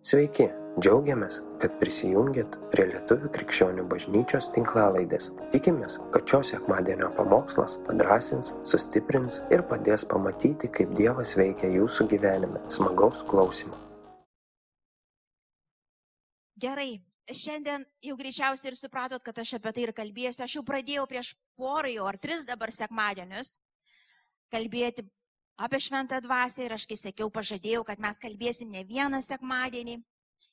Sveiki, džiaugiamės, kad prisijungiat prie Lietuvų krikščionių bažnyčios tinklalaidės. Tikimės, kad šios sekmadienio pamokslas padrasins, sustiprins ir padės pamatyti, kaip Dievas veikia jūsų gyvenime. Smagaus klausimų. Gerai, šiandien jau greičiausiai ir supratot, kad aš apie tai ir kalbėsiu. Aš jau pradėjau prieš porą jau ar tris dabar sekmadienius kalbėti apie šventą dvasę ir aš kai sakiau, pažadėjau, kad mes kalbėsim ne vieną sekmadienį.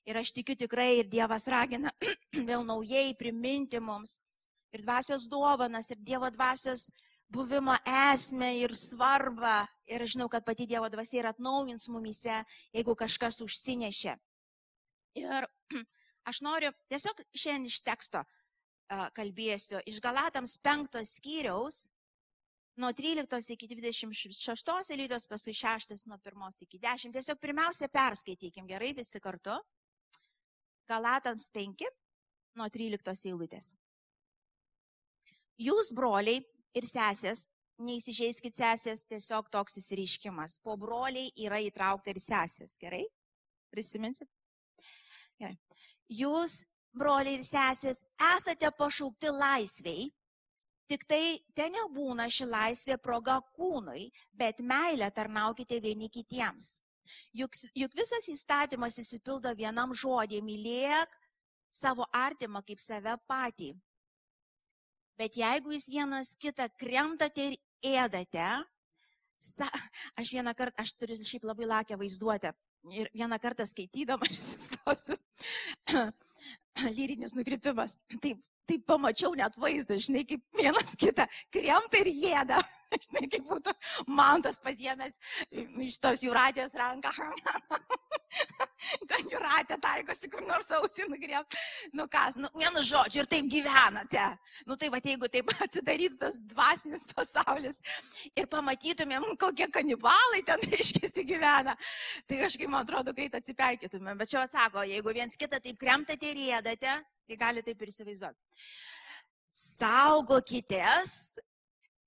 Ir aš tikiu tikrai ir Dievas ragina vėl naujai priminti mums ir dvasios dovanas, ir Dievo dvasios buvimo esmę ir svarbą. Ir aš žinau, kad pati Dievo dvasia ir atnaujins mumise, jeigu kažkas užsinešė. Ir aš noriu tiesiog šiandien iš teksto kalbėsiu, iš Galatams penktos skyriaus, nuo 13 iki 26 eilutės, paskui 6 nuo 1 iki 10. Tiesiog pirmiausia perskaitykim gerai visi kartu. Galatams 5 nuo 13 eilutės. Jūs, broliai ir sesės, neįsižeiskit sesės, tiesiog toks įsireiškimas. Po broliai yra įtraukta ir sesės, gerai? Prisiminsit? Gerai. Jūs, broliai ir sesės, esate pašaukti laisviai, Tik tai ten nebūna ši laisvė proga kūnui, bet meilę tarnaukite vieni kitiems. Juk, juk visas įstatymas įsipildo vienam žodį - mylėk savo artimą kaip save patį. Bet jeigu jūs vienas kitą kremtate ir ėdate, sa, aš vieną kartą, aš turiu šiaip labai lakę vaizduotę, ir vieną kartą skaitydama, aš įstosiu, lyrinis nukrypimas. Taip, tai pamačiau net vaizdą, žinai, kaip vienas kitą kremta ir jėda. Žinai, kaip būtų mantas pasiemęs iš tos jūratės ranką. Ten jūratė taikosi kur nors ausį nugrėp. Nu kas, nu, vienu žodžiu, ir taip gyvenate. Nu tai va, jeigu taip atsidarytų tas dvasinis pasaulis ir pamatytumėm, kokie kanibalai ten reiškia gyvena, tai kažkaip, man atrodo, greit atsipeikytumėm. Bet čia atsako, jeigu viens kitą taip kremtate ir jėdate, Tai gali taip ir įsivaizduoti. Saugokitės,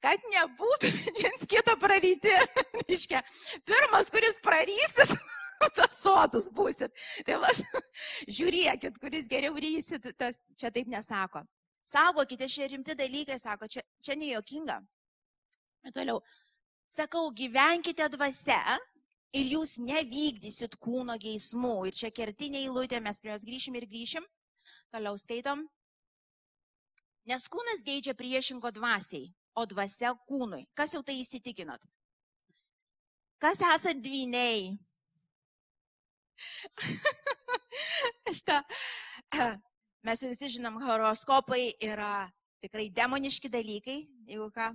kad nebūtų viens kitą praryti. Reiškia, pirmas, kuris prarysit, tas sotus būsit. Tai va, žiūrėkit, kuris geriau rysit, tas čia taip nesako. Saugokite, šie rimti dalykai, sako, čia, čia nejuokinga. Ir toliau, sakau, gyvenkite dvasia ir jūs nevykdysit kūno geismų. Ir čia kertinė eilutė, mes prie jos grįšim ir grįšim. Toliau skaitom. Nes kūnas geidžia priešingo dvasiai, o dvasia kūnui. Kas jau tai įsitikinot? Kas esat dviniai? Šitą, mes visi žinom, horoskopai yra tikrai demoniški dalykai, jeigu ką.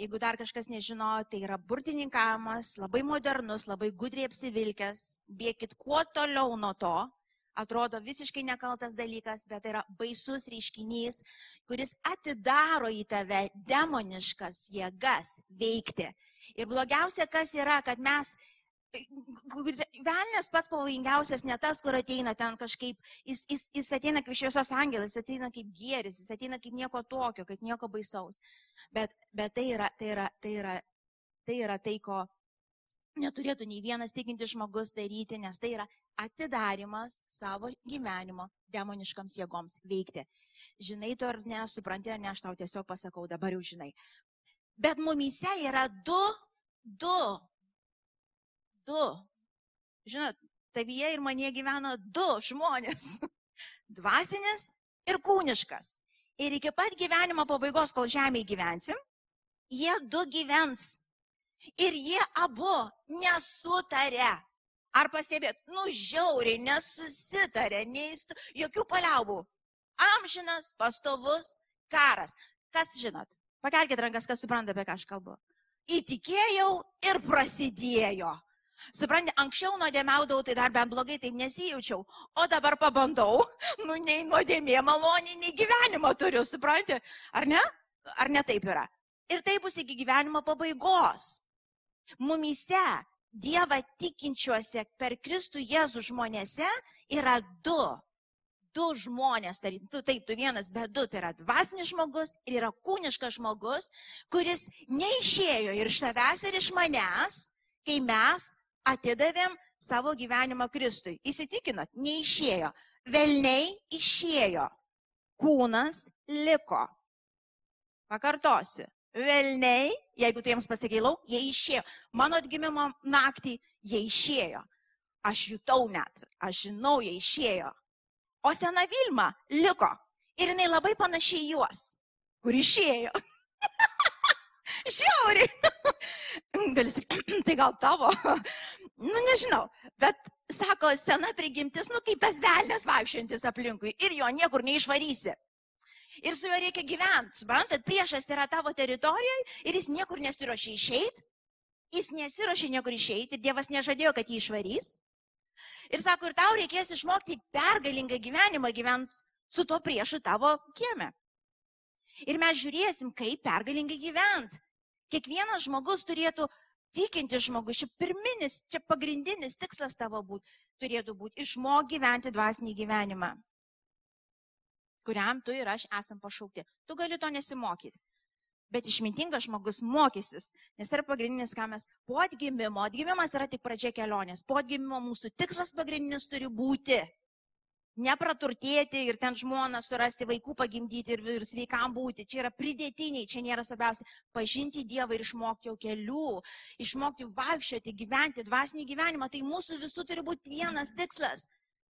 Jeigu dar kažkas nežino, tai yra burtininkavimas, labai modernus, labai gudriai apsivilkęs. Bėkit kuo toliau nuo to, atrodo visiškai nekaltas dalykas, bet tai yra baisus reiškinys, kuris atidaro į tave demoniškas jėgas veikti. Ir blogiausia, kas yra, kad mes Velnės pats pavojingiausias ne tas, kur ateina ten kažkaip, jis, jis, jis ateina kaip šviesos angelas, jis ateina kaip gėris, jis ateina kaip nieko tokio, kaip nieko baisaus. Bet, bet tai, yra, tai, yra, tai, yra, tai yra tai, ko neturėtų nei vienas tikintis žmogus daryti, nes tai yra atidarimas savo gyvenimo demoniškams jėgoms veikti. Žinai to ar ne, supranti ar ne, aš tau tiesiog pasakau, dabar jau žinai. Bet mumyse yra du, du, du. Žinot, tavyje ir manie gyvena du žmonės. Dvasinis ir kūniškas. Ir iki pat gyvenimo pabaigos, kol žemėje gyvensim, jie du gyvens Ir jie abu nesutarė. Ar pastebėt, nu žiauriai nesusitarė, neįstu, jokių paliaubų. Amžinas, pastovus karas. Kas žinot? Pakelkite rankas, kas supranta, apie ką aš kalbu. Įtikėjau ir prasidėjo. Suprantate, anksčiau nuodėmiaudavau, tai dar bent blogai taip nesijaučiau, o dabar pabandau, nu nei nuodėmė malonį, nei gyvenimą turiu, suprantate, ar ne? Ar ne taip yra? Ir tai bus iki gyvenimo pabaigos mumyse, Dievą tikinčiuose per Kristų Jėzų žmonėse yra du. Du žmonės, tai tu taip, tu vienas, bet du, tai yra dvasinis žmogus ir yra kūniškas žmogus, kuris neišėjo ir iš tavęs, ir iš manęs, kai mes atidavėm savo gyvenimą Kristui. Įsitikinot, neišėjo. Velniai išėjo. Kūnas liko. Pakartosiu. Velniai, jeigu tai jiems pasikeilau, jie išėjo. Mano atgimimo naktį jie išėjo. Aš jutau net, aš žinau, jie išėjo. O sena Vilma liko. Ir jinai labai panašiai juos, kur išėjo. Žiauriai. Gali sakyti, tai gal tavo. Nu, nežinau. Bet, sako, sena prigimtis, nu, kaip tas velnės vaikščiantis aplinkui. Ir jo niekur neišvarysi. Ir su juo reikia gyventi. Suprantat, priešas yra tavo teritorijoje ir jis niekur nesiuošia išeiti. Jis nesiuošia niekur išeiti ir Dievas nežadėjo, kad jį išvarys. Ir sako, ir tau reikės išmokti pergalingą gyvenimą gyvent su tuo priešu tavo kieme. Ir mes žiūrėsim, kaip pergalingai gyvent. Kiekvienas žmogus turėtų tikinti žmogus, čia pirminis, čia pagrindinis tikslas tavo būt, turėtų būti išmok gyventi dvasinį gyvenimą kuriam tu ir aš esam pašaukti. Tu gali to nesimokyti. Bet išmintingas žmogus mokysis, nes yra pagrindinis, ką mes po atgimimo, atgimimas yra tik pradžia kelionės, po atgimimo mūsų tikslas pagrindinis turi būti nepraturtėti ir ten žmoną surasti, vaikų pagimdyti ir, ir sveikam būti. Čia yra pridėtiniai, čia nėra svarbiausia. Pažinti Dievą ir išmokti jo kelių, išmokti vaikščioti, gyventi dvasinį gyvenimą. Tai mūsų visų turi būti vienas tikslas.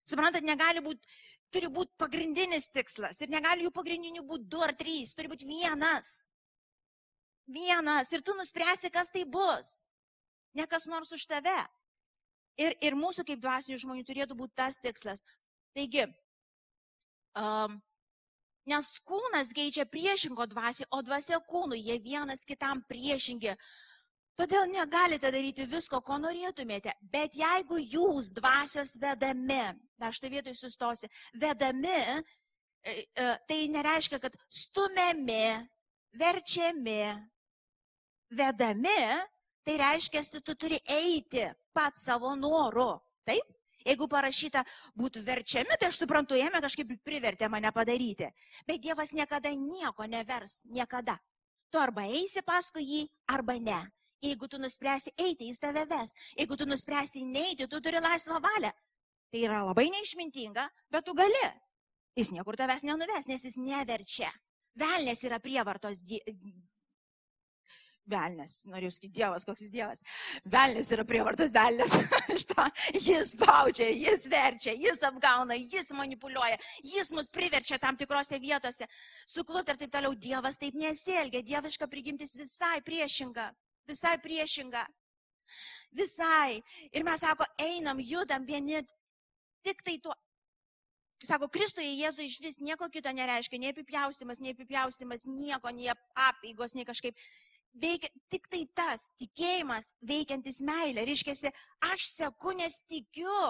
Suprantat, negali būti turi būti pagrindinis tikslas ir negali jų pagrindinių būti du ar trys, turi būti vienas. Vienas ir tu nuspręsi, kas tai bus. Ne kas nors už tave. Ir, ir mūsų kaip dvasinių žmonių turėtų būti tas tikslas. Taigi, um, nes kūnas geičia priešingo dvasį, o dvasia kūnui, jie vienas kitam priešingi. Todėl negalite daryti visko, ko norėtumėte. Bet jeigu jūs dvasios vedami, dar štai vietoj sustosi, vedami, e, e, tai nereiškia, kad stumiami, verčiami, vedami, tai reiškia, kad tu turi eiti pat savo noru. Taip? Jeigu parašyta būtų verčiami, tai aš suprantu, jame kažkaip privertė mane padaryti. Bet Dievas niekada nieko nevers, niekada. Tu arba eisi paskui jį, arba ne. Jeigu tu nuspręsi eiti, jis tave ves. Jeigu tu nuspręsi neiti, tu turi laisvą valią. Tai yra labai neišmintinga, bet tu gali. Jis niekur tavęs nenuves, nes jis neverčia. Velnės yra prievartos. Die... Velnės, noriu sakyti, Dievas, koks jis Dievas. Velnės yra prievartos velnės. Jis baudžia, jis verčia, jis apgauna, jis manipuliuoja, jis mus priverčia tam tikrose vietose. Suklūti ir taip toliau. Dievas taip nesielgia, dieviška prigimtis visai priešinga visai priešinga. Visai. Ir mes sako, einam, judam vieni tik tai tuo. Sako, Kristuje Jėzui iš vis nieko kito nereiškia, nei apipjaustimas, nei apipjaustimas, nieko, nei apėgos, nei kažkaip. Veikia tik tai tas tikėjimas, veikiantis meilė. Reiškia, aš seku, nes tikiu,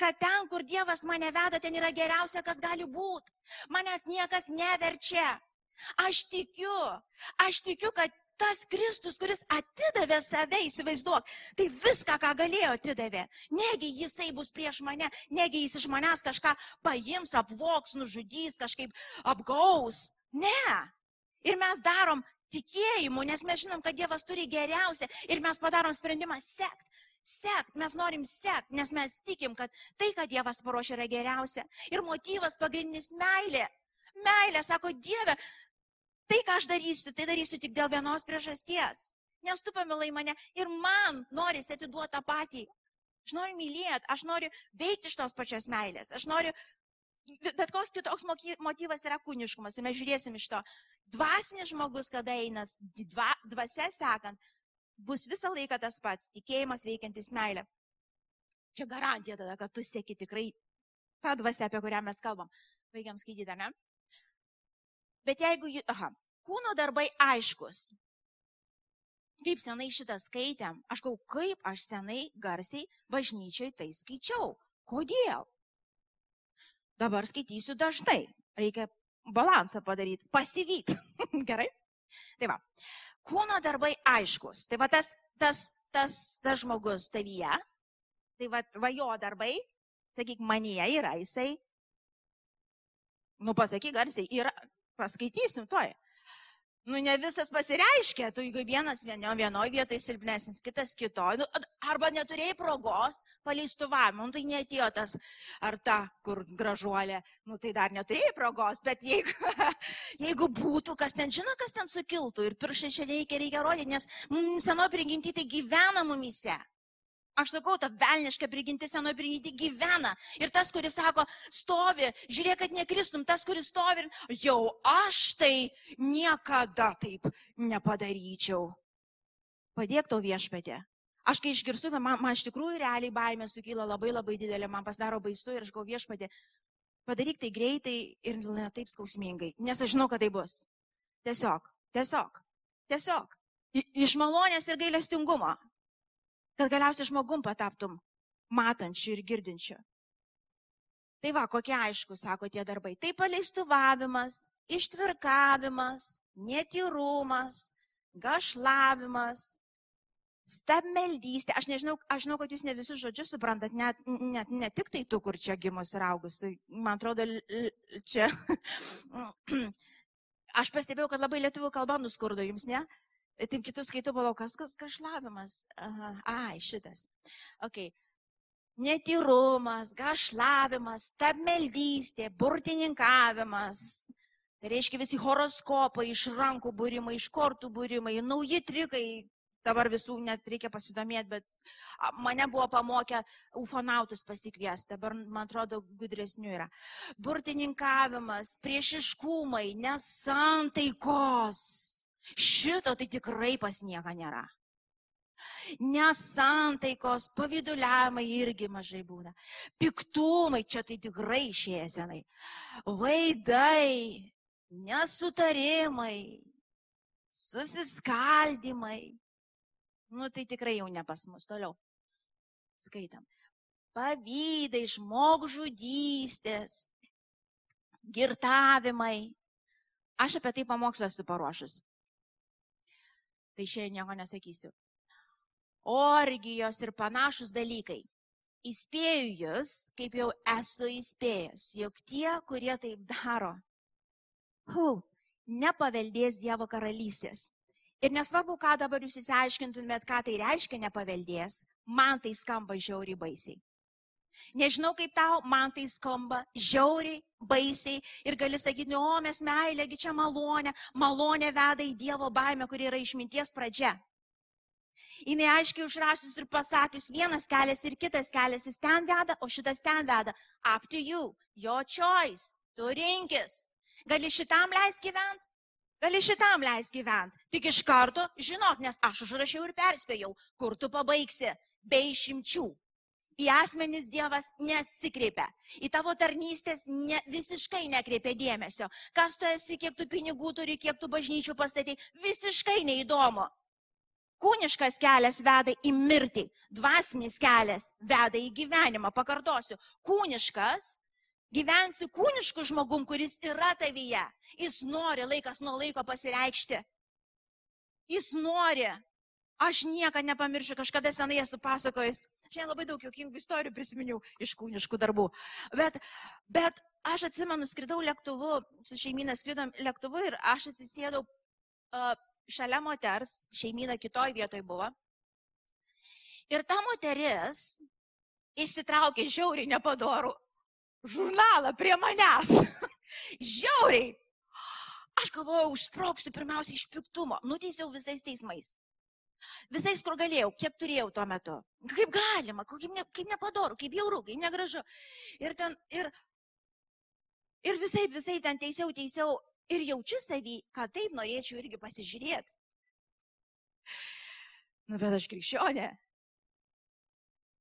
kad ten, kur Dievas mane veda, ten yra geriausia, kas gali būti. Manęs niekas neverčia. Aš tikiu, aš tikiu, kad tas Kristus, kuris atidavė save, įsivaizduok, tai viską, ką galėjo, atidavė. Negi jisai bus prieš mane, negi jis iš manęs kažką paims, apvoks, nužudys, kažkaip apgaus. Ne. Ir mes darom tikėjimu, nes mes žinom, kad Dievas turi geriausią ir mes padarom sprendimą sekt. Sekt, mes norim sekt, nes mes tikim, kad tai, ką Dievas paruošė, yra geriausia. Ir motyvas pagrindinis meilė. Meilė, sako Dieve, Tai, ką aš darysiu, tai darysiu tik dėl vienos priežasties. Nes tu pamilai mane ir man norisi atiduoti tą patį. Aš noriu mylėti, aš noriu veikti iš tos pačios meilės. Aš noriu, bet koks kitoks motyvas yra kūniškumas. Ir mes žiūrėsim iš to. Dvasinis žmogus, kada einas, dva, dvasia sekant, bus visą laiką tas pats tikėjimas veikiantis meilė. Čia garantija tada, kad tu sėki tikrai tą dvasę, apie kurią mes kalbam. Baigiam skaityti, ne? Bet jeigu, aha, kūno darbai aiškus. Kaip senai šitą skaitėm, aš kau, kaip aš senai garsiai bažnyčiai tai skaičiau. Kodėl? Dabar skaitysiu dažnai. Reikia balansą padaryti, pasivyti. Gerai? Tai va, kūno darbai aiškus. Tai va tas, tas, tas, tas žmogus tavyje, tai va, va jo darbai, sakyk, manyje yra jisai. Nu, pasakyk garsiai, yra, Paskaitysim toj. Nu, ne visas pasireiškia, tu jeigu vienas vienio, vienoje vietoje silpnesnis, kitas kitoje, nu, arba neturėjai progos paleistuvavimo, nu, tai netėjo tas, ar ta, kur gražuolė, nu, tai dar neturėjai progos, bet jeigu, jeigu būtų, kas ten žino, kas ten sukiltų ir piršai čia reikia, reikia rodyti, nes seno prigimti tai gyvena mumise. Aš sakau, ta velniška prigimti senoji prigimti gyvena. Ir tas, kuris sako, stovi, žiūrėk, kad nekristum, tas, kuris stovi, jau aš tai niekada taip nepadaryčiau. Padėk to viešpatė. Aš kai išgirstu, man, man iš tikrųjų realiai baimė sukyla labai labai didelė, man pasidaro baisu ir aš gau viešpatė, padaryk tai greitai ir ne taip skausmingai, nes aš žinau, kad tai bus. Tiesiog, tiesiog, tiesiog. Iš malonės ir gailestingumo kad galiausiai žmogum pataptum matančiu ir girdinčiu. Tai va, kokie aišku, sako tie darbai. Tai paleistuvavimas, ištvirkavimas, netyrumas, gašlavimas, stabmeldystė. Aš nežinau, aš žinau, kad jūs ne visus žodžius suprantat, net, net ne tik tai tu, kur čia gimus ir augus. Man atrodo, čia. Aš pastebėjau, kad labai lietuvių kalba nuskurdo jums, ne? Taip kitus skaitau, palau, kas, kas kažlavimas. Aha, ai, šitas. Ok. Netyrumas, gašlavimas, stabmeldystė, burtininkavimas. Tai reiškia visi horoskopai, iš rankų būrimai, iš kortų būrimai, nauji trikai. Dabar visų net reikia pasidomėti, bet mane buvo pamokę ufonautus pasikviesti, dabar man atrodo gudresnių yra. Burtininkavimas, priešiškumai, nesantaikos Šito tai tikrai pas nieką nėra. Nesantaikos, pavyduliavimai irgi mažai būna. Piktumai čia tai tikrai išėję senai. Vaidai, nesutarimai, susiskaldimai. Nu tai tikrai jau ne pas mus. Toliau. Skaitam. Pavydai, žmogžudystės, girtavimai. Aš apie tai pamokslą esu paruošus tai šiandien nieko nesakysiu. Orgijos ir panašus dalykai. Įspėju jūs, kaip jau esu įspėjęs, jog tie, kurie taip daro, hu, nepaveldės Dievo karalystės. Ir nesvarbu, ką dabar jūs įsiaiškintumėt, ką tai reiškia nepaveldės, man tai skamba žiauriai baisiai. Nežinau kaip tau, man tai skamba žiauriai, baisiai ir gali sakyti, o mes meilėgi čia malonė, malonė veda į Dievo baimę, kuri yra išminties pradžia. Jis aiškiai užrašys ir pasakius, vienas kelias ir kitas kelias, jis ten veda, o šitas ten veda. Up to you, your choice, tu rinkis. Gali šitam leis gyventi, gali šitam leis gyventi. Tik iš karto žinok, nes aš užrašiau ir perspėjau, kur tu pabaigsi, be išimčių į asmenis Dievas nesikreipia. Į tavo tarnystės ne, visiškai nekreipia dėmesio. Kas tu esi, kiek tu pinigų turi, kiek tu bažnyčių pastatai, visiškai neįdomu. Kūniškas kelias veda į mirtį, dvasinis kelias veda į gyvenimą. Pakartosiu, kūniškas gyvensi kūnišku žmogum, kuris yra tavyje. Jis nori laikas nuo laiko pasireikšti. Jis nori. Aš niekada nepamiršiu, kažkada senai esu pasakojęs Šiandien labai daug jokingų istorijų prisiminiau iš kūniškų darbų. Bet, bet aš atsimenu, skridau lėktuvu, su šeimyna skridom lėktuvu ir aš atsisėdau uh, šalia moters, šeimyna kitoj vietoj buvo. Ir ta moteris išsitraukė žiauriai nepadorų žurnalą prie manęs. žiauriai. Aš galvojau, užsproksiu pirmiausia iš piktumo, nuteisiau visais teismais. Visais, kur galėjau, kiek turėjau tuo metu. Kaip galima, kaip, ne, kaip nepadoru, kaip jauru, kaip negražu. Ir, ten, ir, ir visai, visai ten teisiau, teisiau. Ir jaučiu savį, kad taip norėčiau irgi pasižiūrėti. Nu, bet aš krikščionė.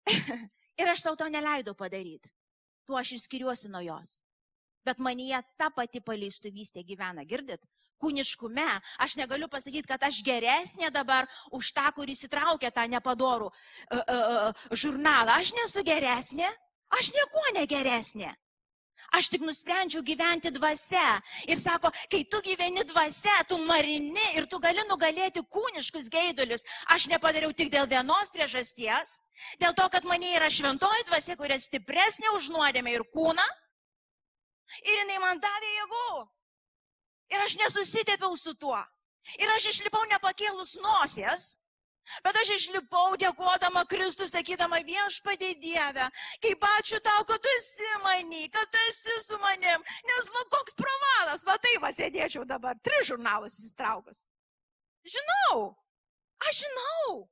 ir aš tau to neleidau padaryti. Tuo aš išskiriuosi nuo jos. Bet manyje ta pati paleistuvystė gyvena, girdit? Kūniškume. Aš negaliu pasakyti, kad aš geresnė dabar už tą, kuris įtraukė tą nepadorų uh, uh, žurnalą. Aš nesu geresnė, aš nieko negeresnė. Aš tik nusprendžiau gyventi dvasia. Ir sako, kai tu gyveni dvasia, tu marini ir tu gali nugalėti kūniškus gaidulius. Aš nepadariau tik dėl vienos priežasties. Dėl to, kad mane yra šventoji dvasia, kuria stipresnė už nuodėmę ir kūną. Ir jinai man davė jėgų. Ir aš nesusitepiau su tuo. Ir aš išlipau nepakėlus nosies, Bet aš išlipau dėkodama Kristų, sakydama viešpatė Dievę, kaip ačiū tau, kad tu esi manį, kad tu esi su manim, nes va koks pravalas, va taip sėdėčiau dabar, tris žurnalus įsitraukus. Žinau, aš žinau.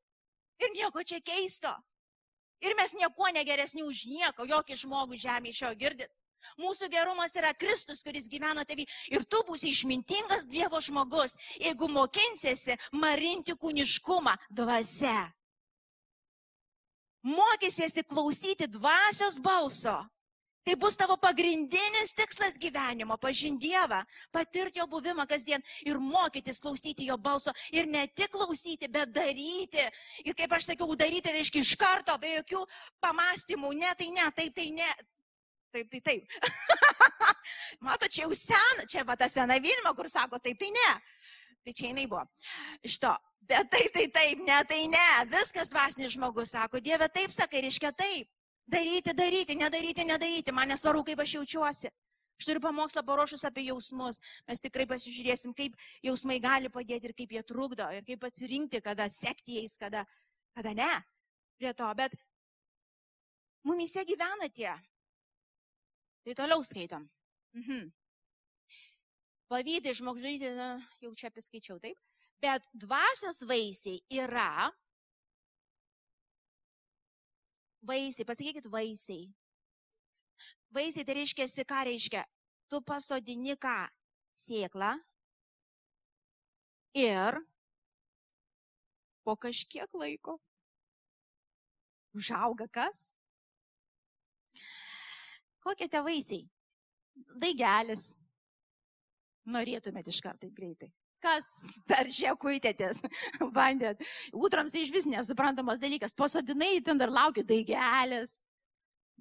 Ir nieko čia keisto. Ir mes nieko negeresni už nieką, jokį žmogų žemė iš jo girdit. Mūsų gerumas yra Kristus, kuris gyvena tavį. Ir tu būsi išmintingas Dievo žmogus, jeigu mokinsiesi marinti kūniškumą dvasia. Mokysiesi klausyti dvasios balso. Tai bus tavo pagrindinis tikslas gyvenimo - pažinti Dievą, patirti jo buvimą kasdien ir mokytis klausyti jo balso. Ir ne tik klausyti, bet daryti. Ir kaip aš sakiau, daryti reiškia iš karto, be jokių pamastymų. Ne, tai ne, taip, tai ne. Taip, tai taip. Mato, čia jau sena, čia va ta sena Vilma, kur sako taip, tai ne. Tai čia jinai buvo. Iš to. Bet taip, tai taip, ne, tai ne. Viskas dvasinis žmogus sako, Dieve, taip sakai, reiškia taip. Daryti, daryti, nedaryti, nedaryti. Man nesvarbu, kaip aš jaučiuosi. Aš turiu pamokslą paruošus apie jausmus. Mes tikrai pasižiūrėsim, kaip jausmai gali padėti ir kaip jie trukdo ir kaip atsirinkti, kada sekti jais, kada, kada ne. Prie to, bet mumise gyvena tie Tai toliau skaitom. Mhm. Pavydai žmogžudyti, jau čia apiskaičiau, taip. Bet dvasios vaisiai yra. Vaisiai, pasakykit vaisiai. Vaisiai tai reiškia, ką reiškia? Tu pasodini ką? Sėklą. Ir po kažkiek laiko užauga kas? Kokie tie vaisiai? Daigelis. Norėtumėt iš karto greitai. Kas per žiekuitėtės bandėt? Ūtrams tai iš vis nesuprantamas dalykas. Pasodinai ten dar laukia daigelis.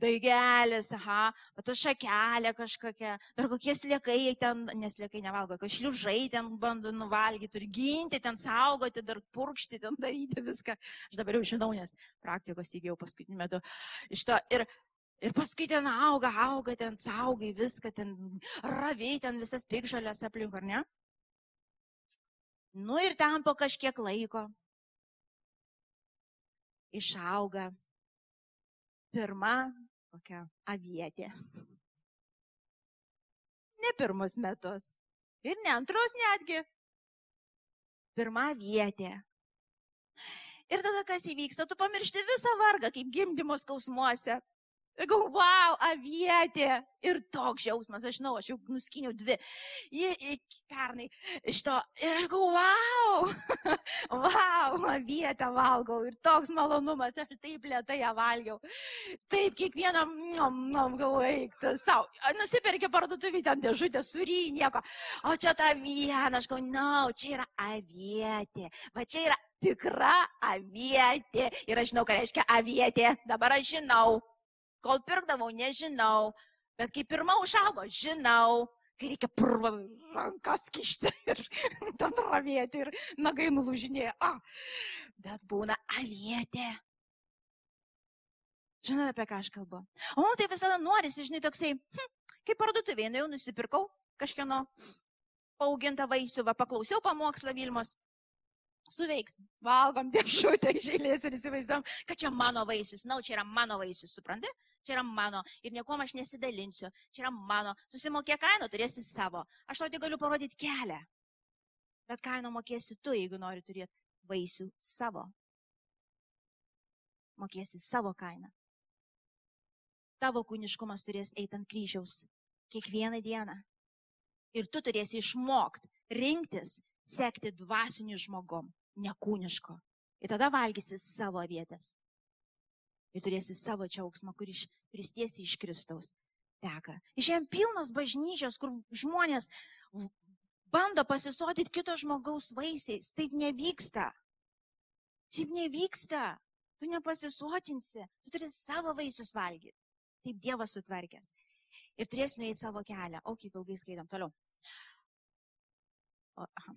Daigelis, aha, pato šakelė kažkokia, dar kokie sliekai ten, nesliekai nevalgo, kažkokie šliužai ten bando nuvalgyti, turi ginti, ten saugoti, dar purkšti, ten daryti viską. Aš dabar jau žinau, nes praktikos įgėjau paskutiniu metu. Iš to ir Ir paskui ten auga, auga, ten saugai viską, ten raviai, ten visas pikžalės aplink, ar ne? Nu ir ten po kažkiek laiko išauga pirma kokia avietė. Ne pirmus metus. Ir ne antrus netgi. Pirma vietė. Ir tada kas įvyksta? Tu pamiršti visą vargą, kaip gimdymo skausmuose. Sakau, wow, avietė. Ir toks jausmas, aš žinau, aš jau nuskiniau dvi. Ji pernai iš to. Ir sakau, wow, wow, avietę valgau. Ir toks malonumas, aš taip lietai ją valgiau. Taip, kiekvieną, nom, nom, galvoju, eik savo. Nusipirkė parduotuvį ten dėžutę, sury, nieko. O čia ta viena, aš galvoju, na, no, čia yra avietė. Va čia yra tikra avietė. Ir aš žinau, ką reiškia avietė. Dabar aš žinau. Kol pirkdavau, nežinau. Bet kai pirmą užaugo, žinau. Kai reikia purvą rankas kišti ir ten ravėti ir nagai nulūžinėja. Ah, bet būna avietė. Žinote, apie ką aš kalbu. O man tai visada norisi, žinai, toksai, hm, kaip parduotuvėje, jau nusipirkau kažkieno paugintą vaisių, va, paklausiau pamokslą Vilmos, suveiks. Valgom dėžutę iš eilės ir įsivaizduom, kad čia mano vaisius. Na, čia yra mano vaisius, supranti? čia yra mano ir niekuom aš nesidalinsiu, čia yra mano, susimokė kainą, turėsi savo. Aš tau tik galiu parodyti kelią. Bet kainą mokėsi tu, jeigu nori turėti vaisių savo. Mokėsi savo kainą. Tavo kūniškumas turės eiti ant kryžiaus kiekvieną dieną. Ir tu turėsi išmokti, rinktis, sekti dvasiniu žmogum, nekūniško. Ir tada valgysi savo vietės ir turėsi savo džiaugsmą, kuris, tiesiai iš Kristaus teka. Šiandien pilnas bažnyčios, kur žmonės bando pasisodyti kito žmogaus vaisiais. Taip nevyksta. Taip nevyksta. Tu nepasisotinsi, tu turi savo vaisius valgyti. Taip Dievas sutvarkęs. Ir turėsime į savo kelią. O kaip ilgai skaitam toliau. O, aha.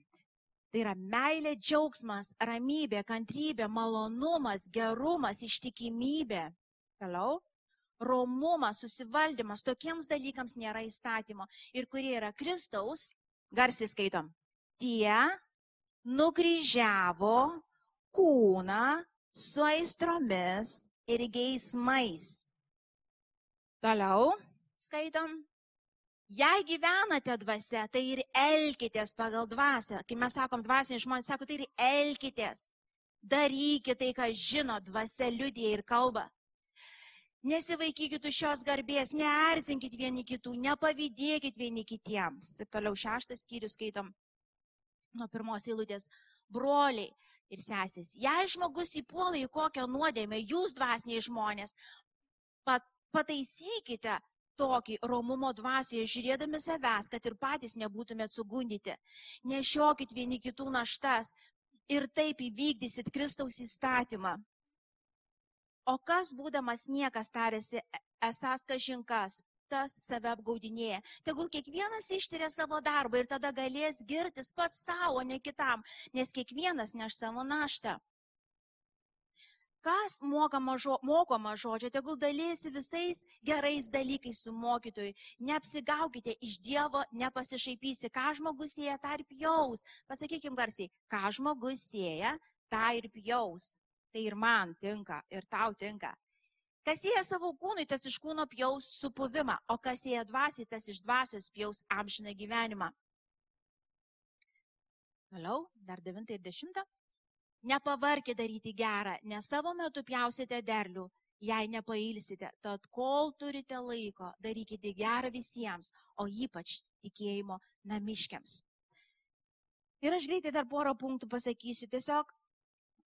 Tai yra meilė, džiaugsmas, ramybė, kantrybė, malonumas, gerumas, ištikimybė. Toliau. Romumas, susivaldymas, tokiems dalykams nėra įstatymo. Ir kurie yra Kristaus, garsiai skaitom. Tie nukryžiavo kūną su aistromis ir geismais. Toliau skaitom. Jei gyvenate dvasia, tai ir elkitės pagal dvasę. Kai mes sakom dvasiniai žmonės, sako, tai ir elkitės. Darykite tai, ką žino dvasia liudija ir kalba. Nesivaikykit už šios garbės, neerzinkit vieni kitų, nepavydėkit vieni kitiems. Ir toliau šeštas skyrius skaitom nuo pirmos eilutės. Broliai ir sesės, jei žmogus įpuola į kokią nuodėmę, jūs dvasiniai žmonės, pat, pataisykite tokį romumo dvasioje, žiūrėdami savęs, kad ir patys nebūtumėt sugundyti. Nešiokit vieni kitų naštas ir taip įvykdysit Kristaus įstatymą. O kas būdamas niekas tarėsi, e, esas kažinkas, tas save apgaudinėja. Tegul kiekvienas ištiria savo darbą ir tada galės girtis pats savo, ne kitam, nes kiekvienas neš savo naštą. Kas žo, mokoma žodžio, tegul dalysi visais gerais dalykais su mokytoju. Neapsigaukite iš Dievo, nepasišaipysi, ką žmogus sieja, tą ir pjaus. Pasakykime garsiai, ką žmogus sieja, tą ir pjaus. Tai ir man tinka, ir tau tinka. Kas sieja savo kūnui, tas iš kūno pjaus supuvimą, o kas sieja dvasiai, tas iš dvasios pjaus amžiną gyvenimą. Toliau, dar 9 ir 10. Nepavarkite daryti gerą, nes savo metu pjausite derlių, jei nepailsite. Tad kol turite laiko, darykite gerą visiems, o ypač tikėjimo namiškiams. Ir aš greitai dar porą punktų pasakysiu. Tiesiog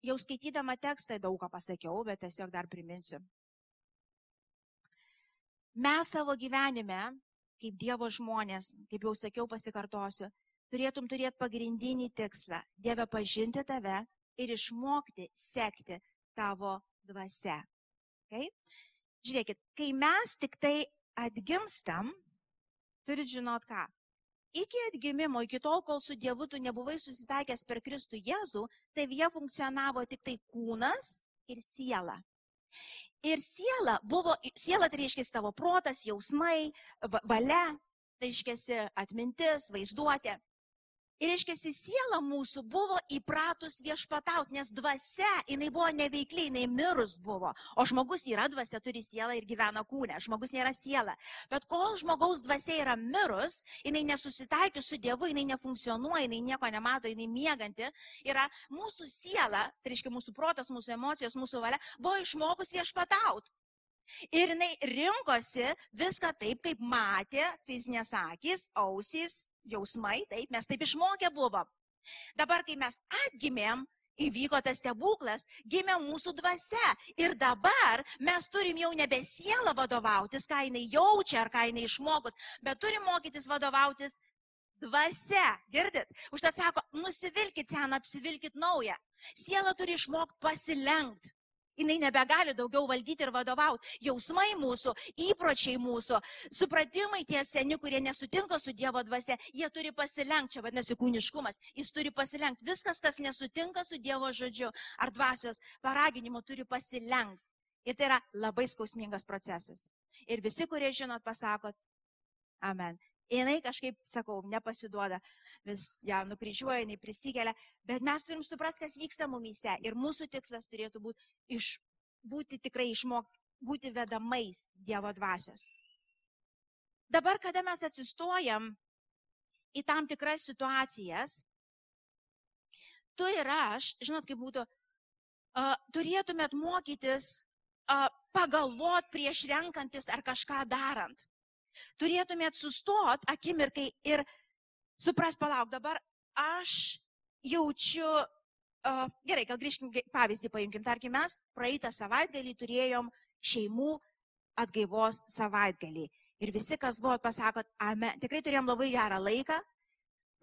jau skaitydama tekstą daug ką pasakiau, bet tiesiog dar priminsiu. Mes savo gyvenime, kaip Dievo žmonės, kaip jau sakiau, pasikartosiu, turėtum turėti pagrindinį tikslą - Dieve pažinti tave ir išmokti sekti tavo dvasia. Okay? Žiūrėkit, kai mes tik tai atgimstam, turit žinot ką. Iki atgimimo, iki tol, kol su Dievu tu nebuvai susitaikęs per Kristų Jėzų, jie funkcionavo tik tai kūnas ir siela. Ir siela buvo, siela tai reiškia tavo protas, jausmai, valia, tai reiškia atmintis, vaizduotė. Ir reiškia, siela mūsų buvo įpratus viešpatauti, nes dvasia, jinai buvo neveikli, jinai mirus buvo. O žmogus yra dvasia, turi sielą ir gyvena kūne. Žmogus nėra siela. Bet kol žmogaus dvasia yra mirus, jinai nesusitaikius su Dievu, jinai nefunkcionuoja, jinai nieko nemato, jinai mėganti, yra mūsų siela, tai reiškia mūsų protas, mūsų emocijos, mūsų valia, buvo išmokus viešpatauti. Ir jinai rinkosi viską taip, kaip matė fizinės akis, ausys, jausmai, taip, mes taip išmokę buvom. Dabar, kai mes atgimėm, įvyko tas stebuklas, gimė mūsų dvasia. Ir dabar mes turim jau nebe sielą vadovautis, ką jinai jaučia ar ką jinai išmokus, bet turim mokytis vadovautis dvasia. Girdit? Užtat sako, nusivilkit seną, apsivilkit naują. Siela turi išmokti pasilenkti jinai nebegali daugiau valdyti ir vadovauti. Jausmai mūsų, įpročiai mūsų, supratimai tie seni, kurie nesutinka su Dievo dvasia, jie turi pasilenkti, čia vadinasi kūniškumas, jis turi pasilenkti. Viskas, kas nesutinka su Dievo žodžiu ar dvasios paraginimu, turi pasilenkti. Ir tai yra labai skausmingas procesas. Ir visi, kurie žinot, pasakot, amen jinai kažkaip, sakau, nepasiduoda, vis ją nukryžiuoja, jinai prisikelia, bet mes turim suprasti, kas vyksta mumyse ir mūsų tikslas turėtų būti, iš, būti tikrai išmokti, būti vedamais Dievo dvasios. Dabar, kada mes atsistojam į tam tikras situacijas, tu ir aš, žinot, kaip būtų, uh, turėtumėt mokytis uh, pagalvot prieš renkantis ar kažką darant turėtumėt sustot akimirkai ir suprast, palauk, dabar aš jaučiu, uh, gerai, gal grįžkim, pavyzdį paimkim, tarkim, mes praeitą savaitgalį turėjom šeimų atgaivos savaitgalį. Ir visi, kas buvo, pasakot, amen, tikrai turėjom labai gerą laiką,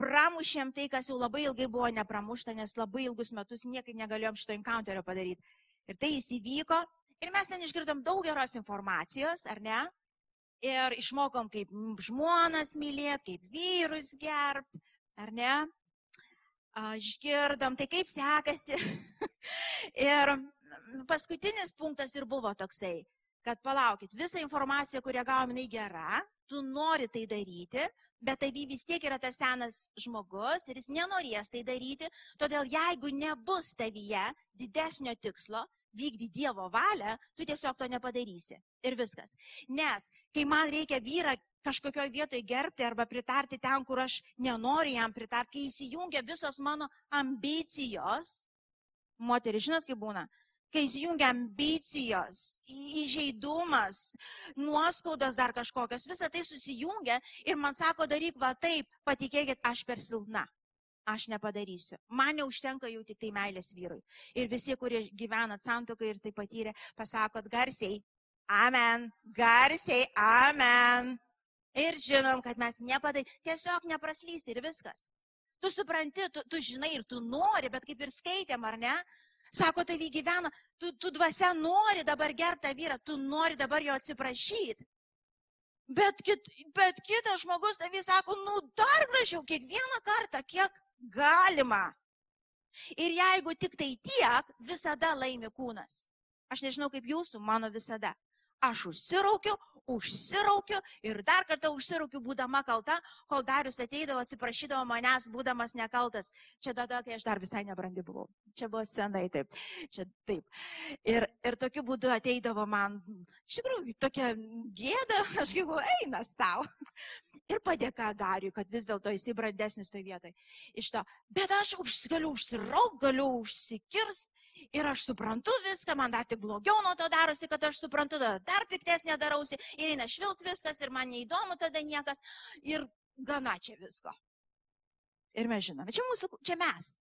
pramušėm tai, kas jau labai ilgai buvo nepramušta, nes labai ilgus metus niekaip negalėjom šito encounterio padaryti. Ir tai įsivyko ir mes ten išgirdom daug geros informacijos, ar ne? Ir išmokom, kaip žmonas mylėti, kaip vyrus gerb, ar ne? Išgirdom, tai kaip sekasi. ir paskutinis punktas ir buvo toksai, kad palaukit, visa informacija, kurią gavom, jinai gera, tu nori tai daryti, bet tavy vis tiek yra tas senas žmogus ir jis nenorės tai daryti, todėl jeigu nebus tavyje didesnio tikslo, vykdy Dievo valią, tu tiesiog to nepadarysi. Ir viskas. Nes kai man reikia vyrą kažkokioje vietoje gerbti arba pritarti ten, kur aš nenoriu jam pritarti, kai įsijungia visos mano ambicijos, moteris, žinot, kaip būna, kai įsijungia ambicijos, įžeidumas, nuoskaudos dar kažkokios, visa tai susijungia ir man sako, daryk va taip, patikėkit, aš per silpna. Aš nepadarysiu. Man neužtenka jau tik tai meilės vyrui. Ir visi, kurie gyvena santokai ir tai patyrė, pasakot garsiai, amen, garsiai, amen. Ir žinom, kad mes nepadarysim, tiesiog nepraslys ir viskas. Tu supranti, tu, tu žinai ir tu nori, bet kaip ir skaitėm, ar ne, Sako, tavy gyvena, tu, tu dvasia nori dabar gerbti tą vyrą, tu nori dabar jo atsiprašyti. Bet, kit, bet kitas žmogus tavy sako, nu dar gražiau, kiekvieną kartą, kiek galima. Ir jeigu tik tai tiek, visada laimi kūnas. Aš nežinau kaip jūsų, mano visada. Aš užsiraukiu, užsiraukiu ir dar kartą užsiraukiu, būdama kalta, kol Darius ateidavo, atsiprašydavo manęs, būdamas nekaltas. Čia tada, kai aš dar visai nebrandi buvau. Čia buvo senai taip. Čia taip. Ir, ir tokiu būdu ateidavo man, iš tikrųjų, tokia gėda, aš galvoju, eina savo. Ir padėka Dariui, kad vis dėlto jisai brandesnis toje vietoje. Iš to. Bet aš už, galiu užsirauk, galiu užsikirst ir aš suprantu viską, man dar tik blogiau nuo to darosi, kad aš suprantu, dar piktesnė darausi ir eina švilt viskas ir man neįdomu tada niekas ir gana čia visko. Ir mes žinome, čia mūsų, čia mes.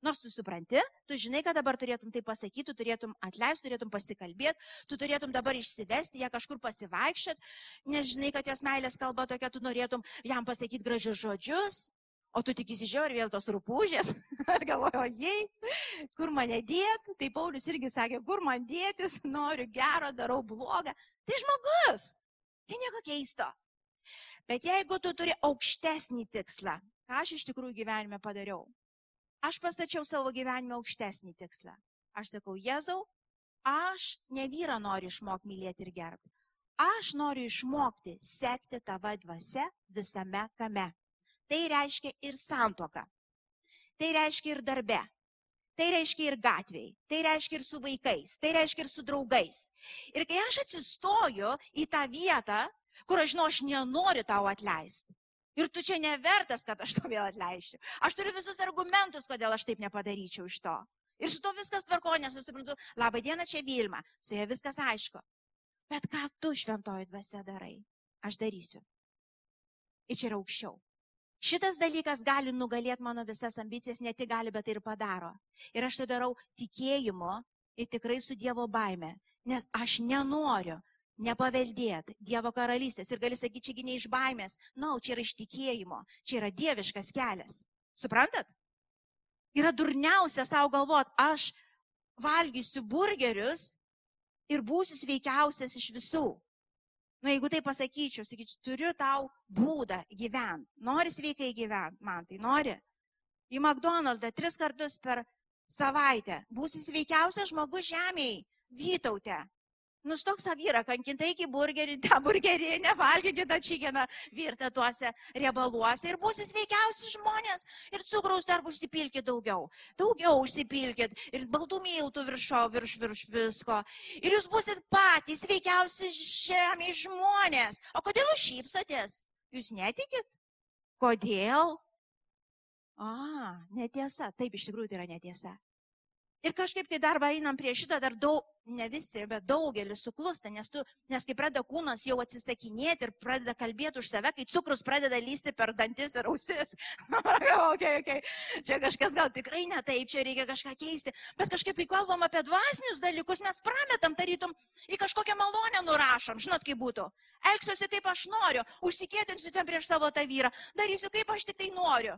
Nors tu supranti, tu žinai, kad dabar turėtum tai pasakyti, tu turėtum atleisti, turėtum pasikalbėti, tu turėtum dabar išsivesti, ją kažkur pasivaikščiot, nes žinai, kad jos meilės kalba tokia, tu norėtum jam pasakyti gražius žodžius, O tu tik įsižiūrė vėl tos rūpūžės. Ar galvoju, jei, kur mane dėti. Tai Paulius irgi sakė, kur man dėtis, noriu gero, darau blogą. Tai žmogus. Tai nieko keisto. Bet jeigu tu turi aukštesnį tikslą, ką aš iš tikrųjų gyvenime padariau? Aš pastačiau savo gyvenime aukštesnį tikslą. Aš sakau, Jėzau, aš ne vyrą noriu išmokti mylėti ir gerbti. Aš noriu išmokti sekti tavo dvasia visame kame. Tai reiškia ir santoka. Tai reiškia ir darbe. Tai reiškia ir gatviai. Tai reiškia ir su vaikais. Tai reiškia ir su draugais. Ir kai aš atsistoju į tą vietą, kur aš žinau, aš nenoriu tau atleisti. Ir tu čia nevertas, kad aš to vėl atleisčiau. Aš turiu visus argumentus, kodėl aš taip nepadaryčiau iš to. Ir su to viskas tvarko, nes aš suprantu, labą dieną čia Vilma, su ja viskas aišku. Bet ką tu šventoji dvasia darai? Aš darysiu. Ir čia yra aukščiau. Šitas dalykas gali nugalėti mano visas ambicijas, ne tik gali, bet ir padaro. Ir aš tai darau tikėjimu ir tikrai su Dievo baime, nes aš nenoriu nepaveldėti Dievo karalystės. Ir gali sakyti, čiagi ne iš baimės, na, no, čia yra iš tikėjimo, čia yra dieviškas kelias. Suprantat? Yra durniausia savo galvot, aš valgysiu burgerius ir būsiu sveikiausias iš visų. Nu, jeigu tai pasakyčiau, sakyčiau, turiu tau būdą gyventi. Nori sveikai gyventi, man tai nori. Į McDonald'ą tris kartus per savaitę. Būsi sveikiausias žmogus žemėje, Vytautė. Nustok savo vyrą, kankintai iki burgerį, tą burgerį, nevalgykite čikeną virtą tuose riebaluose ir būsi sveikiausi žmonės ir cukraus dar užsipilkit daugiau. Daugiau užsipilkit ir baltų miltų viršo, virš, virš visko. Ir jūs busit patys sveikiausi žemė žmonės. O kodėl jūs šypsotės? Jūs netikit? Kodėl? A, netiesa. Taip, iš tikrųjų tai yra netiesa. Ir kažkaip, kai darbą einam prie šito, dar daug, ne visi, bet daugelis suklūsta, nes, tu, nes kai pradeda kūnas jau atsisakinėti ir pradeda kalbėti už save, kai cukrus pradeda lysti per dantis ir ausis. okay, okay. Čia kažkas gal tikrai ne taip, čia reikia kažką keisti. Bet kažkaip, kai kalbam apie dvasinius dalykus, mes prametam, tarytum, į kažkokią malonę nurašom. Žinot, kaip būtų. Elgsiuosi kaip aš noriu, užsikėtinsiu ten prieš savo tą vyrą, darysiu kaip aš tik tai noriu.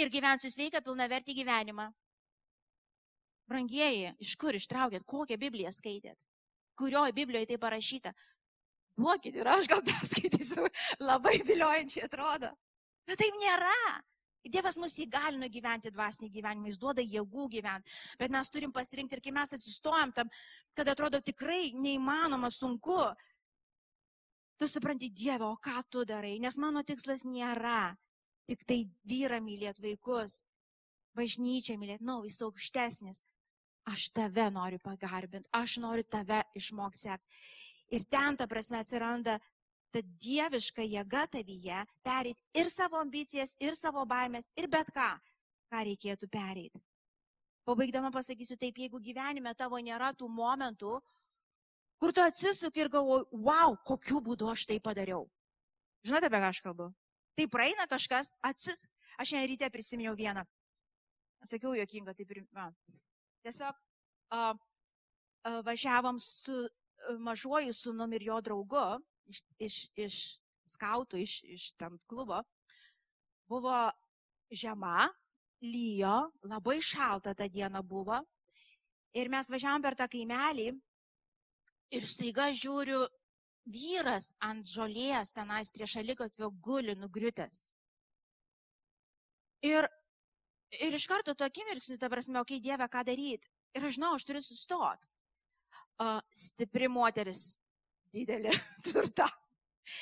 Ir gyvensiu sveiką, pilna vertį gyvenimą. Brangieji, iš kur ištraukėt, kokią Bibliją skaitėt? Kurioje Biblijoje tai parašyta? Duokit ir aš gal perskaitysiu, labai viliojančiai atrodo. Bet taip nėra. Dievas mus įgalino gyventi dvasinį gyvenimą, jis duoda jėgų gyventi, bet mes turim pasirinkti ir kai mes atsistojam tam, kad atrodo tikrai neįmanoma, sunku, tu supranti Dievą, o ką tu darai, nes mano tikslas nėra tik tai vyrą mylėti vaikus, bažnyčią mylėti, na, no, jis aukštesnis. Aš tave noriu pagarbinti, aš noriu tave išmokti sekti. Ir ten, ta prasme, atsiranda ta dieviška jėga tavyje perėti ir savo ambicijas, ir savo baimės, ir bet ką, ką reikėtų pereiti. Pabaigdama pasakysiu taip, jeigu gyvenime tavo nėra tų momentų, kur tu atsisuk ir galvoji, wow, kokiu būdu aš tai padariau. Žinote, apie ką aš kalbu? Tai praeina kažkas, atsis. Aš šiandien ryte prisiminiau vieną. Sakiau, jokinga, taip ir. Na. Tiesiog uh, uh, važiavom su uh, mažuoju sunum ir jo draugu iš, iš, iš skautų, iš, iš tam klubo. Buvo žiema, lyjo, labai šalta tą dieną buvo. Ir mes važiavom per tą kaimelį ir staiga žiūriu, vyras ant žolės tenais prie šalikotvio guli nugriutęs. Ir, ir iš karto to akimirksniu, ta prasme, okei, okay, Dieve, ką daryti? Ir aš žinau, aš turiu sustoti. Uh, stipri moteris, didelė, tvirta,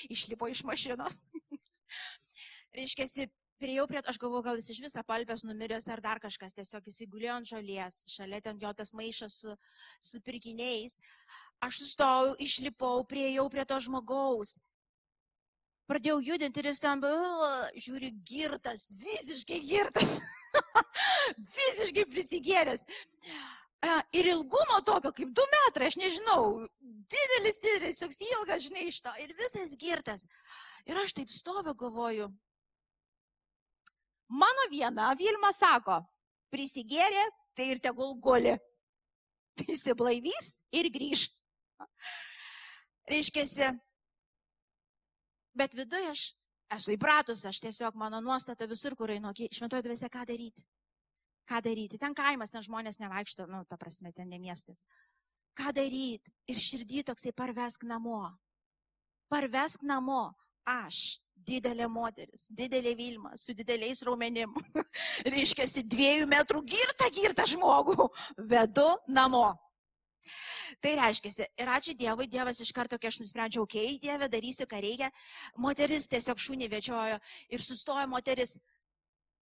išlipo iš mašinos. Reiškia, Priejau prie, aš galvoju, gal jis iš viso palpės numiręs ar dar kažkas, tiesiog jis įgulėjo ant žolės, šalia ten jo tas maišas su, su pirkiniais. Aš sustojau, išlipau, prieėjau prie to žmogaus. Pradėjau judinti ir jis ten, žiūri, girtas, visiškai girtas. visiškai prisigėręs. Ir ilgumo tokio kaip du metrai, aš nežinau, didelis, didelis, toks ilgas, žinai, iš to. Ir visas girtas. Ir aš taip stoviu, galvoju. Mano viena Vilma sako, prisigėrė, tai ir tegul guli. Tai įsiblaivys ir grįž. Reiškia, bet viduje aš esu įpratus, aš tiesiog mano nuostata visur, kur einu, šventoje dvasia, ką daryti. Ką daryti? Ten kaimas, ten žmonės nevaikšto, nu, ta prasme, ten ne miestas. Ką daryti? Ir širdį toksai parvesk namo. Parvesk namo. Aš, didelė moteris, didelė Vilma, su dideliais raumenim. Reiškia, dviejų metrų girtą, girtą žmogų vedu namo. Tai reiškia, ir ačiū Dievui, Dievas iš karto, kai aš nusprendžiau, okei, okay, Dieve, darysiu, ką reikia, moteris tiesiog šūnį večiojo ir sustojo moteris.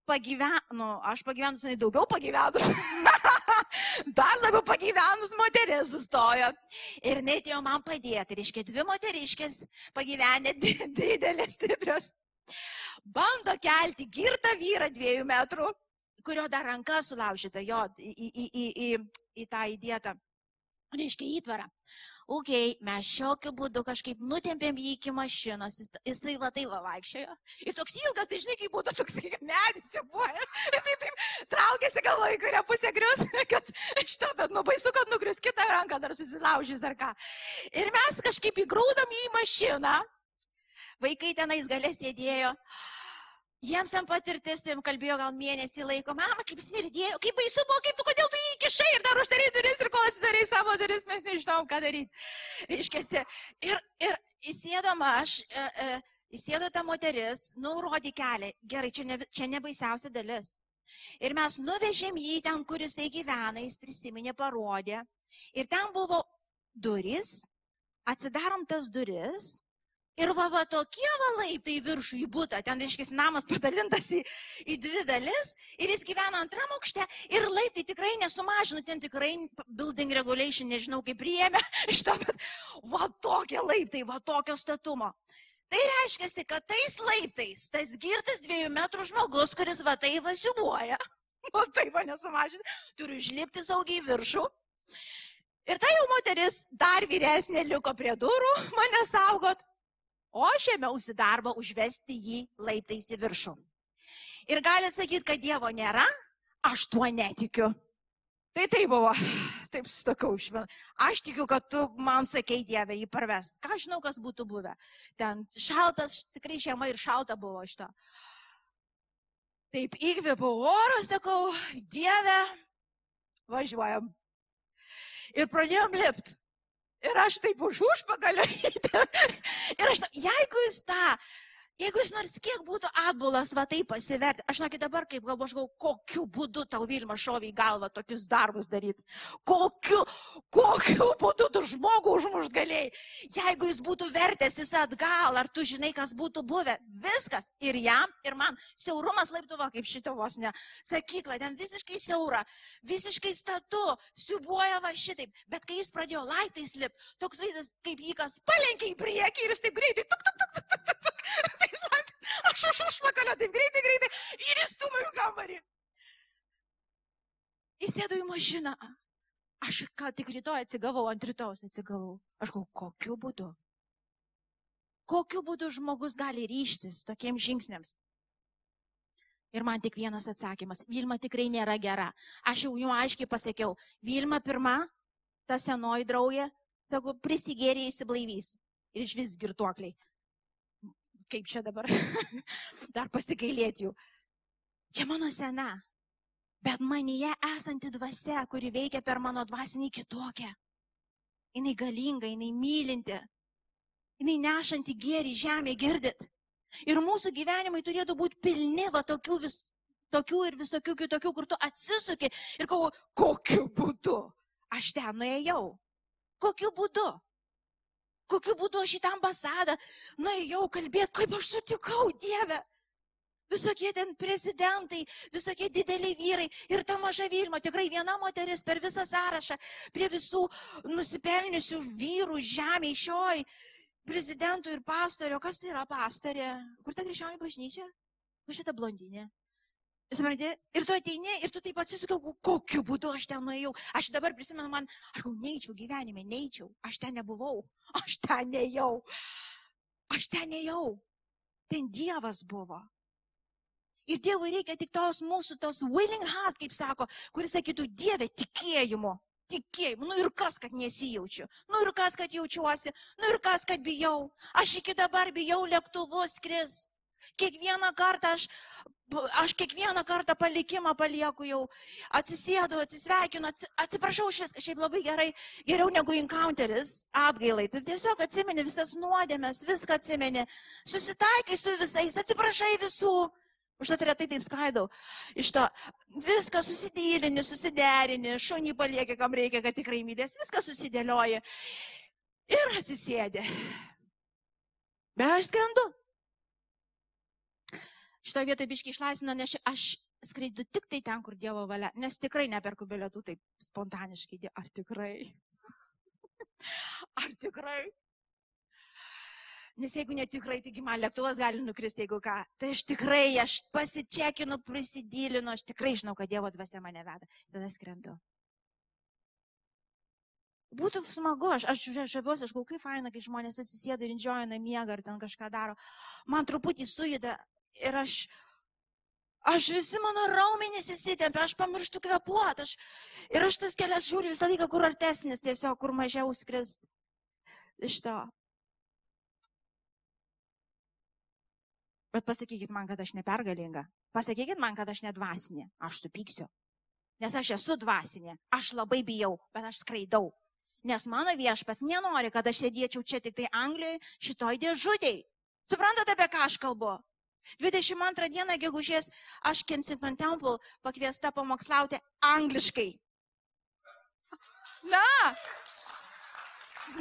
Pagyvenu, aš pagyvenus, man daugiau pagyvenus. Dar labiau pagyvenus moteris sustojo. Ir netėjo man padėti. Reiškia, dvi moteriškės pagyvenę, didelės, stiprios. Bando kelti girtą vyrą dviejų metrų, kurio dar ranka sulaužyta jo į, į, į, į, į, tą įdėtą reiškia įtvarą. Ok, mes šiokiu būdu kažkaip nutempėm jį iki mašinos, jis, jisai va tai va vaikščiojo. Ir toks ilgas, tai žinai, kaip būtų toks medis jau buvo. Ir tai taip traukėsi galvoje, į kurią pusę grius, kad šitą, bet nu baisu, kad nugrius kitą ranką dar susilaužys ar ką. Ir mes kažkaip įgrūdam jį į mašiną. Vaikai tenais galės sėdėjo. Jiems ten patirtis, jiems kalbėjo gal mėnesį laiko, mama, kaip smirdėjo, kaip baisu buvo, kaip tu, kodėl tu jį įkišai ir dar uždarai duris ir kol atsidarai savo duris, mes nežinom, ką daryti. Reiškia, ir, ir įsėdama aš, e, e, įsėdo ta moteris, nurodė kelią, gerai, čia ne, čia ne baisiausia dalis. Ir mes nuvežėm jį ten, kur jisai gyvena, jis prisiminė, parodė. Ir ten buvo duris, atsidarom tas duris Ir va, va tokie va laiptai viršų į būtą, ten, reiškia, namas padalintas į, į dvi dalis ir jis gyvena antram aukšte ir laiptai tikrai nesumažino, ten tikrai building regulation, nežinau kaip priėmė to, bet va tokie laiptai, va tokio statumo. Tai reiškia, kad tais laiptais, tas girtas dviejų metrų žmogus, kuris va tai vasiubuoja, va tai va nesumažins, turi užlipti saugiai viršų. Ir ta jau moteris dar vyresnė liko prie durų mane saugot o aš ėmiausi darbą užvesti jį laiptais į viršų. Ir gali sakyti, kad Dievo nėra, aš tuo netikiu. Tai tai buvo, taip sutokau švien. Aš tikiu, kad tu man sakei Dievę jį parves. Ką žinau, kas būtų buvę. Ten šaltas, tikrai žiema ir šalta buvo iš to. Taip įkvėpiau oro, sakau, Dieve, važiuojam. Ir pradėjom lipti. Ir aš taip už užpagalio. jis nors kiek būtų atbulas, va taip pasiverti, aš žinokit dabar kaip galvo, aš galvoju, kokiu būdu tau Vilma šovė į galvą tokius darbus daryti. Kokiu, kokiu būdu tu žmogų užmušt galėjai. Jeigu jis būtų vertęsis atgal, ar tu žinai, kas būtų buvę, viskas ir jam, ir man. Siaurumas laiptuvo kaip šito vos ne. Sakykla, ten visiškai siaura, visiškai statu, siubuoja va šitaip. Bet kai jis pradėjo laiptais lip, toks vaizdas, kaip jį kas palenkė į priekį ir jis taip greitai, tuk, tuk, tuk, tuk, tuk, tuk, aš už užpakalio taip greitai, greitai ir įstumau į kambarį. Įsėdau į mašiną. Aš ką tik rytoj atsigavau, ant rytojus atsigavau. Aš galvoju, kokiu būdu? Kokiu būdu žmogus gali ryštis tokiems žingsniams? Ir man tik vienas atsakymas. Vilma tikrai nėra gera. Aš jau jų aiškiai pasakiau. Vilma pirma, ta senoji draugė, tegu prisigėrė įsiblaivys. Ir iš vis girtuokliai kaip čia dabar, dar pasigailėti jų. Čia mano sena, bet manyje esanti dvasia, kuri veikia per mano dvasinį kitokią. Jis galinga, jis mylinti, jis nešanti gėrį žemė, girdit. Ir mūsų gyvenimai turėtų būti pilni va tokių, vis, tokių ir visokių kitokių, kur tu atsisuki ir galvoji, kokiu būdu aš ten nuėjau. Kokiu būdu? Kokiu būdu aš į tą ambasadą nuėjau kalbėti, kaip aš sutikau Dievę. Visokie ten prezidentai, visokie dideliai vyrai ir ta maža Vilma, tikrai viena moteris per visą sąrašą, prie visų nusipelniusių vyrų žemė šioj, prezidentų ir pastorio. Kas tai yra pastorė? Kur ta krikščionių bažnyčia? Kur šita blondinė? Supranti, ir tu ateini ir tu taip atsisukiau, kokiu būdu aš ten nuėjau. Aš dabar prisimenu, man, aš gal neįčiau gyvenime, neįčiau, aš ten nebuvau, aš ten neėjau, aš ten neėjau. Ten Dievas buvo. Ir Dievui reikia tik tos mūsų, tos willing heart, kaip sako, kuris sakytų, Dieve, tikėjimu. Tikėjimu. Nu ir kas, kad nesijaučiu. Nu ir kas, kad jaučiuosi. Nu ir kas, kad bijau. Aš iki dabar bijau lėktuvus skris. Kiekvieną kartą aš aš kiekvieną kartą palikimą palieku jau, atsisėdu, atsisveikinu, atsiprašau už viską, šiaip labai gerai, geriau negu encounteris, atgailai. Tu tiesiog atsimeni visas nuodėmės, viską atsimeni, susitaikai su visais, atsiprašai visų. Užtat retai taip skraidau. Iš to viską susidylini, susiderini, šunį palieki, kam reikia, kad tikrai mylės, viską susidėlioji. Ir atsisėdi. Bet aš skrendu. Šitoje vietoje biški išlaisvino, nes aš skraidu tik tai ten, kur Dievo valia, nes tikrai neperku bilietų taip spontaniškai. Ar tikrai? Ar tikrai? Nes jeigu netikrai, taigi man lėktuvas gali nukristi, jeigu ką. Tai aš tikrai, aš pasičiakinu, prisidylinu, aš tikrai žinau, kad Dievo dvasia mane veda. Tada skrendu. Būtų smagu, aš, aš žaviuosi, aš galvoju, kaip faina, kai žmonės atsisėda ir indžiojina miegą ar ten kažką daro. Man truputį sujuda ir aš, aš visi mano raumenys įsitempia, aš pamirštu kvepuoti. Aš, ir aš tas kelias žiūriu visą laiką, kur artesnis, tiesiog kur mažiau skrist. Iš to. Bet pasakykit man, kad aš nepergalinga. Pasakykit man, kad aš nedvasinė. Aš supyksiu. Nes aš esu dvasinė. Aš labai bijau, bet aš skraidau. Nes mano viešpas nenori, kad aš sėdėčiau čia tik tai Anglijoje, šitoj dėžutėj. Suprantate, apie ką aš kalbu? 22 dieną gegužės aš Kensington Temple pakviesta pamokslauti angliškai. Na,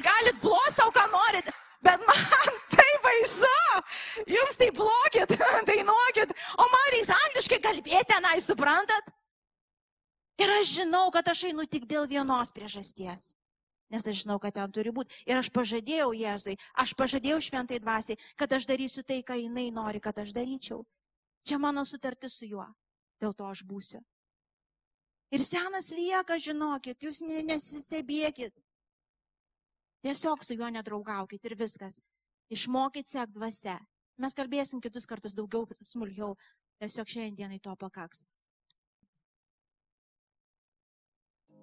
galit blosau, ką norit, bet man tai baisu. Jums tai blokit, dainuokit, o man reiks angliškai kalbėti, tenai, suprantat? Ir aš žinau, kad aš einu tik dėl vienos priežasties nes aš žinau, kad ten turi būti. Ir aš pažadėjau Jėzui, aš pažadėjau šventai dvasiai, kad aš darysiu tai, ką jinai nori, kad aš daryčiau. Čia mano sutartis su juo. Dėl to aš būsiu. Ir senas lieka, žinokit, jūs nesistebėkit. Tiesiog su juo nedraugaukit ir viskas. Išmokit sek dvasia. Mes kalbėsim kitus kartus daugiau, smulkiau. Tiesiog šiandienai to pakaks.